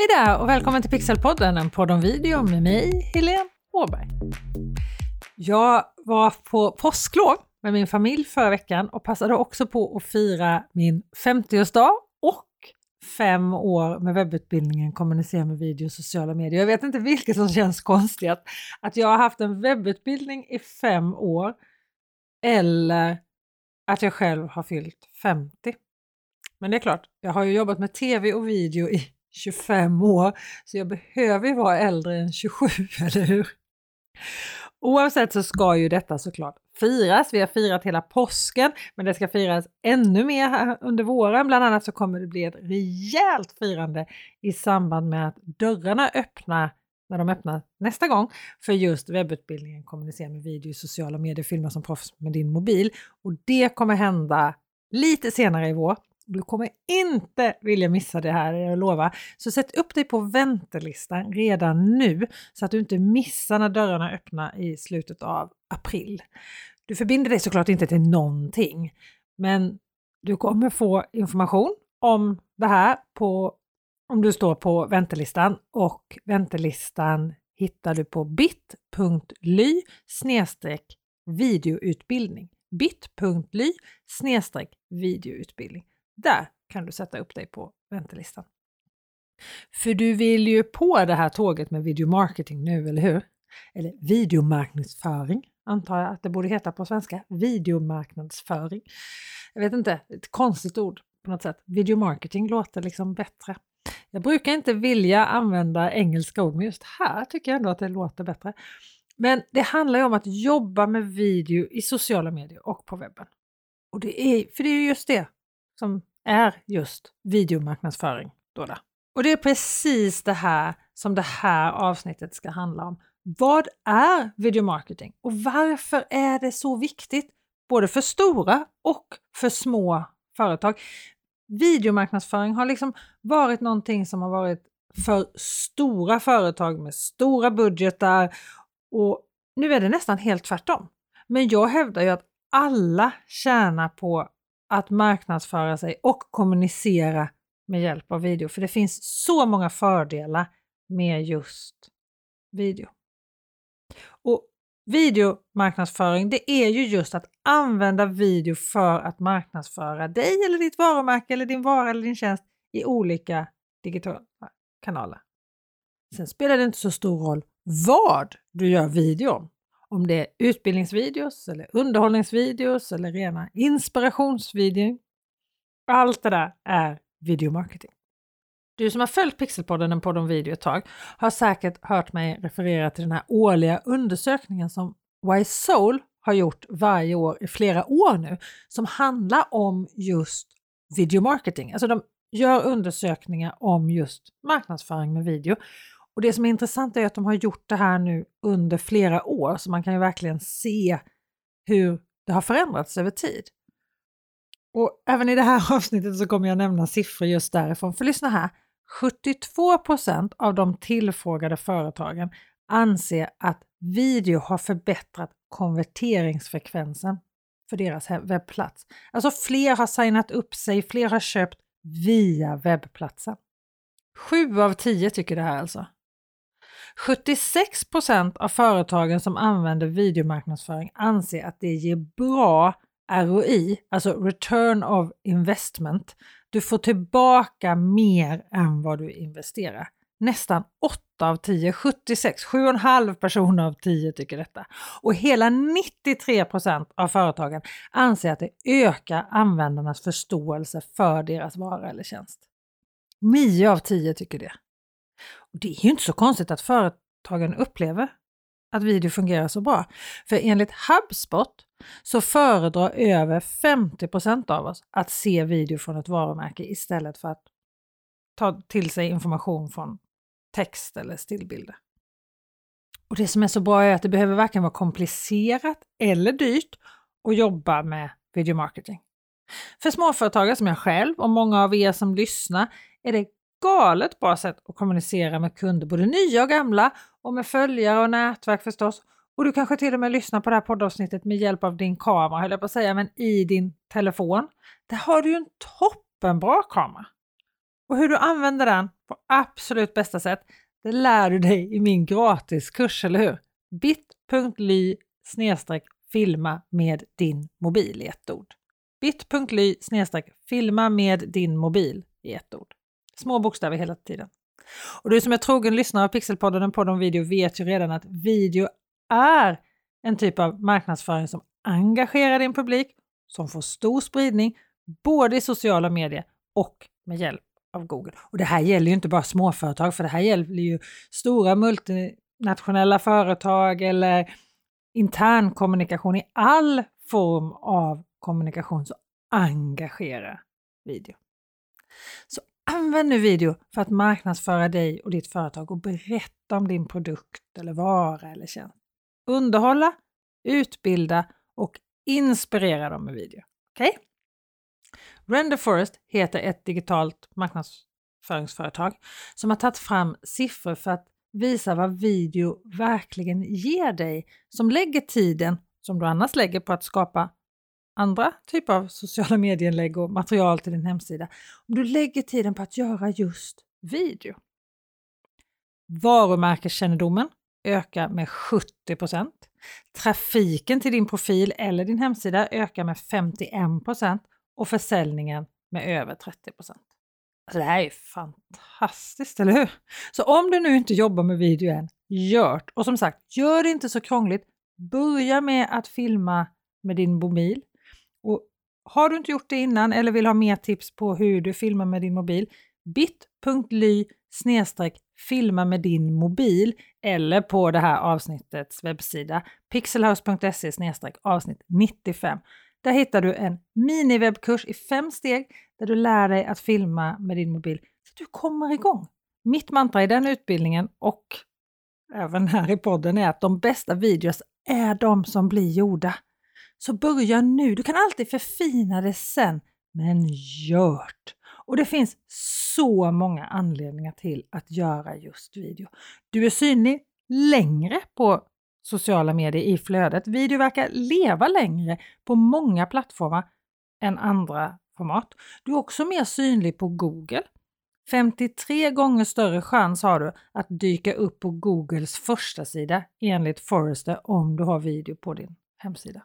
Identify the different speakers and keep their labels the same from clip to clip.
Speaker 1: Hej där och välkommen till Pixelpodden, en podd om video med mig, Helene Åberg. Jag var på påsklov med min familj förra veckan och passade också på att fira min 50-årsdag och fem år med webbutbildningen Kommunicera med video och sociala medier. Jag vet inte vilket som känns konstigt, att jag har haft en webbutbildning i fem år eller att jag själv har fyllt 50. Men det är klart, jag har ju jobbat med tv och video i 25 år, så jag behöver ju vara äldre än 27, eller hur? Oavsett så ska ju detta såklart firas. Vi har firat hela påsken, men det ska firas ännu mer här under våren. Bland annat så kommer det bli ett rejält firande i samband med att dörrarna öppnar när de öppnar nästa gång för just webbutbildningen Kommunicera med video i sociala medier, filma som proffs med din mobil. Och det kommer hända lite senare i vår. Du kommer inte vilja missa det här, jag lovar. Så sätt upp dig på väntelistan redan nu så att du inte missar när dörrarna öppnar i slutet av april. Du förbinder dig såklart inte till någonting, men du kommer få information om det här på, om du står på väntelistan och väntelistan hittar du på bit.ly videoutbildning bit.ly videoutbildning. Där kan du sätta upp dig på väntelistan. För du vill ju på det här tåget med videomarketing nu, eller hur? Eller videomarknadsföring antar jag att det borde heta på svenska. Videomarknadsföring. Jag vet inte, ett konstigt ord på något sätt. Videomarketing låter liksom bättre. Jag brukar inte vilja använda engelska ord, men just här tycker jag ändå att det låter bättre. Men det handlar ju om att jobba med video i sociala medier och på webben. Och det är, för det är just det som är just videomarknadsföring. Då. Och det är precis det här som det här avsnittet ska handla om. Vad är videomarketing och varför är det så viktigt både för stora och för små företag? Videomarknadsföring har liksom varit någonting som har varit för stora företag med stora budgetar och nu är det nästan helt tvärtom. Men jag hävdar ju att alla tjänar på att marknadsföra sig och kommunicera med hjälp av video. För det finns så många fördelar med just video. Och videomarknadsföring, det är ju just att använda video för att marknadsföra dig eller ditt varumärke eller din vara eller din tjänst i olika digitala kanaler. Sen spelar det inte så stor roll vad du gör video om. Om det är utbildningsvideos eller underhållningsvideos eller rena inspirationsvideor. Allt det där är videomarketing. Du som har följt Pixelpodden, en podd om video ett tag, har säkert hört mig referera till den här årliga undersökningen som Y-Soul har gjort varje år i flera år nu, som handlar om just videomarketing. Alltså de gör undersökningar om just marknadsföring med video. Och det som är intressant är att de har gjort det här nu under flera år, så man kan ju verkligen se hur det har förändrats över tid. Och även i det här avsnittet så kommer jag nämna siffror just därifrån. För lyssna här, 72% av de tillfrågade företagen anser att video har förbättrat konverteringsfrekvensen för deras webbplats. Alltså fler har signat upp sig, fler har köpt via webbplatsen. Sju av tio tycker det här alltså. 76% av företagen som använder videomarknadsföring anser att det ger bra ROI, alltså return of investment. Du får tillbaka mer än vad du investerar. Nästan 8 av 10, 76, 7,5 personer av 10 tycker detta. Och hela 93% av företagen anser att det ökar användarnas förståelse för deras vara eller tjänst. 9 av 10 tycker det. Det är ju inte så konstigt att företagen upplever att video fungerar så bra. För enligt HubSpot så föredrar över 50% av oss att se video från ett varumärke istället för att ta till sig information från text eller stillbilder. Och det som är så bra är att det behöver varken vara komplicerat eller dyrt att jobba med videomarketing. För småföretagare som jag själv och många av er som lyssnar är det galet bra sätt att kommunicera med kunder, både nya och gamla, och med följare och nätverk förstås. Och du kanske till och med lyssnar på det här poddavsnittet med hjälp av din kamera, höll jag på att säga, men i din telefon. Där har du ju en toppenbra kamera. Och hur du använder den på absolut bästa sätt, det lär du dig i min gratiskurs, eller hur? bit.ly filma med din mobil i ett ord. bit.ly filma med din mobil i ett ord. Små bokstäver hela tiden. Och du som är trogen lyssnare av Pixelpodden och podden om video vet ju redan att video är en typ av marknadsföring som engagerar din publik, som får stor spridning både i sociala medier och med hjälp av Google. Och det här gäller ju inte bara småföretag, för det här gäller ju stora multinationella företag eller intern kommunikation i all form av kommunikation så engagera video. Så använd nu video för att marknadsföra dig och ditt företag och berätta om din produkt eller vara eller tjänst. Underhålla, utbilda och inspirera dem med video. Okej? Okay? Render Forest heter ett digitalt marknadsföringsföretag som har tagit fram siffror för att visa vad video verkligen ger dig som lägger tiden som du annars lägger på att skapa andra typer av sociala medieinlägg och material till din hemsida. Om du lägger tiden på att göra just video. Varumärkeskännedomen ökar med 70% Trafiken till din profil eller din hemsida ökar med 51% och försäljningen med över 30 Alltså det här är fantastiskt, eller hur? Så om du nu inte jobbar med video än, gör det! Och som sagt, gör det inte så krångligt. Börja med att filma med din mobil. Och har du inte gjort det innan eller vill ha mer tips på hur du filmar med din mobil, bit.ly filma med din mobil eller på det här avsnittets webbsida pixelhouse.se avsnitt 95. Där hittar du en miniwebbkurs i fem steg där du lär dig att filma med din mobil så att du kommer igång. Mitt mantra i den utbildningen och även här i podden är att de bästa videos är de som blir gjorda. Så börja nu, du kan alltid förfina det sen, men gör det! Och det finns så många anledningar till att göra just video. Du är synlig längre på sociala medier i flödet. Video verkar leva längre på många plattformar än andra format. Du är också mer synlig på Google. 53 gånger större chans har du att dyka upp på Googles första sida enligt Forrester om du har video på din hemsida.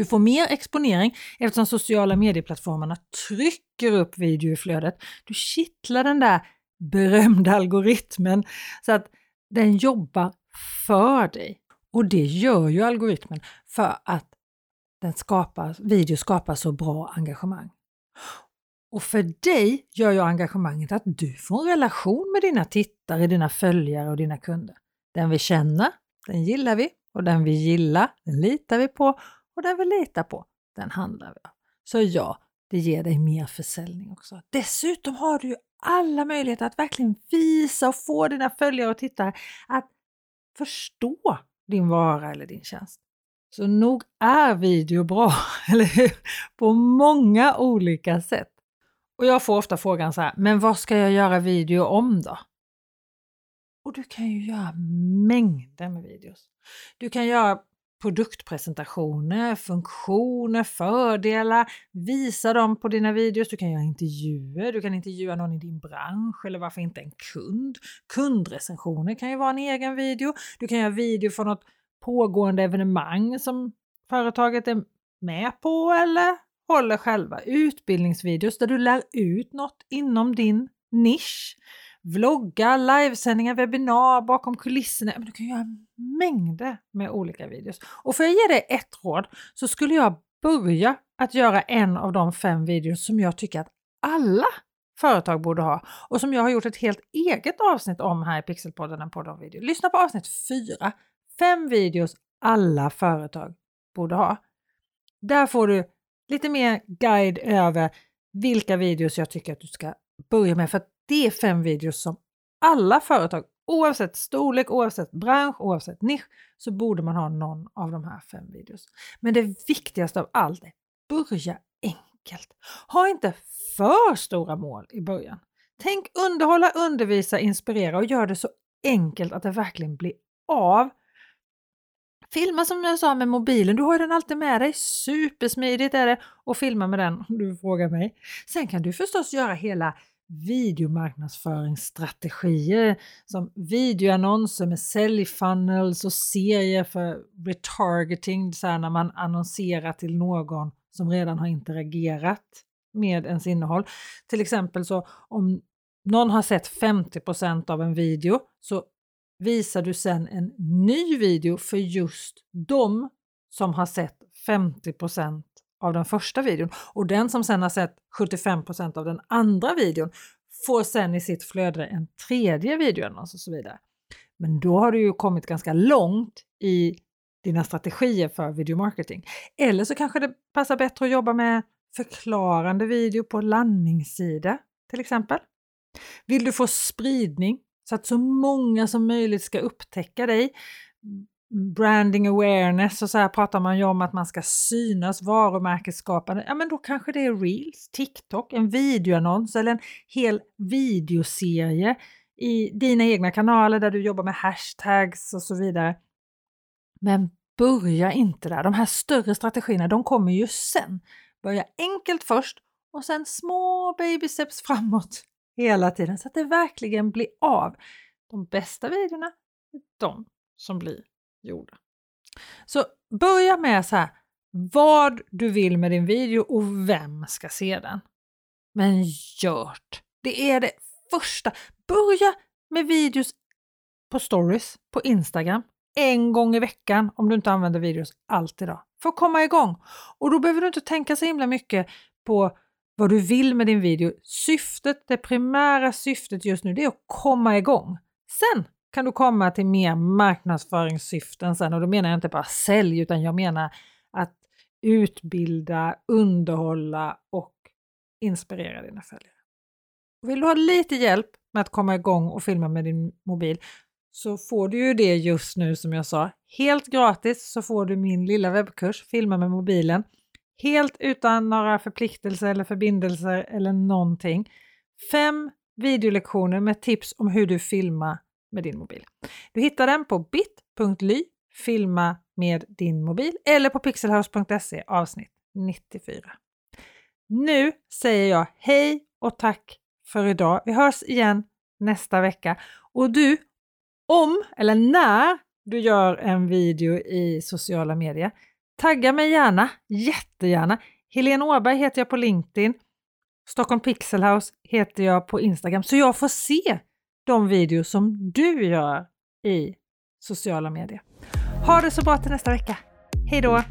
Speaker 1: Du får mer exponering eftersom sociala medieplattformarna trycker upp videoflödet. Du kittlar den där berömda algoritmen så att den jobbar för dig. Och det gör ju algoritmen för att den skapar, video skapar så bra engagemang. Och för dig gör ju engagemanget att du får en relation med dina tittare, dina följare och dina kunder. Den vi känner, den gillar vi och den vi gillar, den litar vi på och den vi litar på, den handlar vi av. Så ja, det ger dig mer försäljning också. Dessutom har du ju alla möjligheter att verkligen visa och få dina följare och tittare att förstå din vara eller din tjänst. Så nog är video bra, eller hur? På många olika sätt. Och jag får ofta frågan så här, men vad ska jag göra video om då? Och du kan ju göra mängder med videos. Du kan göra produktpresentationer, funktioner, fördelar, visa dem på dina videos. Du kan göra intervjuer, du kan intervjua någon i din bransch eller varför inte en kund. Kundrecensioner kan ju vara en egen video. Du kan göra video för något pågående evenemang som företaget är med på eller håller själva. Utbildningsvideos där du lär ut något inom din nisch vloggar, livesändningar, webbinar, bakom kulisserna. Men du kan göra mängder med olika videos. Och får jag ge dig ett råd så skulle jag börja att göra en av de fem videos som jag tycker att alla företag borde ha och som jag har gjort ett helt eget avsnitt om här i Pixelpodden, en podd om video. Lyssna på avsnitt 4. Fem videos alla företag borde ha. Där får du lite mer guide över vilka videos jag tycker att du ska börja med för det är fem videos som alla företag, oavsett storlek, oavsett bransch, oavsett nisch, så borde man ha någon av de här fem videos. Men det viktigaste av allt är börja enkelt. Ha inte för stora mål i början. Tänk underhålla, undervisa, inspirera och gör det så enkelt att det verkligen blir av. Filma som jag sa med mobilen, du har den alltid med dig. Supersmidigt är det att filma med den om du frågar mig. Sen kan du förstås göra hela videomarknadsföringsstrategier som videoannonser med säljfunnels och serier för retargeting, så här när man annonserar till någon som redan har interagerat med ens innehåll. Till exempel så om någon har sett 50% av en video så visar du sen en ny video för just dem som har sett 50 av den första videon och den som sen har sett 75% av den andra videon får sen i sitt flöde en tredje video. och så vidare. Men då har du ju kommit ganska långt i dina strategier för videomarketing. Eller så kanske det passar bättre att jobba med förklarande video på landningssida till exempel. Vill du få spridning så att så många som möjligt ska upptäcka dig branding awareness och så här pratar man ju om att man ska synas, varumärkesskapande. Ja, men då kanske det är Reels, TikTok, en videoannons eller en hel videoserie i dina egna kanaler där du jobbar med hashtags och så vidare. Men börja inte där. De här större strategierna, de kommer ju sen. Börja enkelt först och sen små baby steps framåt hela tiden så att det verkligen blir av. De bästa videorna är de som blir gjorda. Så börja med så här, vad du vill med din video och vem ska se den. Men gjort! Det är det första. Börja med videos på stories på Instagram en gång i veckan om du inte använder videos alltid då. För att komma igång. Och då behöver du inte tänka så himla mycket på vad du vill med din video. Syftet, det primära syftet just nu, det är att komma igång. Sen kan du komma till mer marknadsföringssyften sen och då menar jag inte bara sälj utan jag menar att utbilda, underhålla och inspirera dina följare. Vill du ha lite hjälp med att komma igång och filma med din mobil så får du ju det just nu som jag sa. Helt gratis så får du min lilla webbkurs Filma med mobilen. Helt utan några förpliktelser eller förbindelser eller någonting. Fem videolektioner med tips om hur du filmar med din mobil. Du hittar den på bit.ly filma med din mobil eller på pixelhouse.se avsnitt 94. Nu säger jag hej och tack för idag. Vi hörs igen nästa vecka och du, om eller när du gör en video i sociala medier, tagga mig gärna, jättegärna. Helene Åberg heter jag på LinkedIn. Stockholm Pixelhouse heter jag på Instagram så jag får se de videos som du gör i sociala medier. Ha det så bra till nästa vecka. Hej då!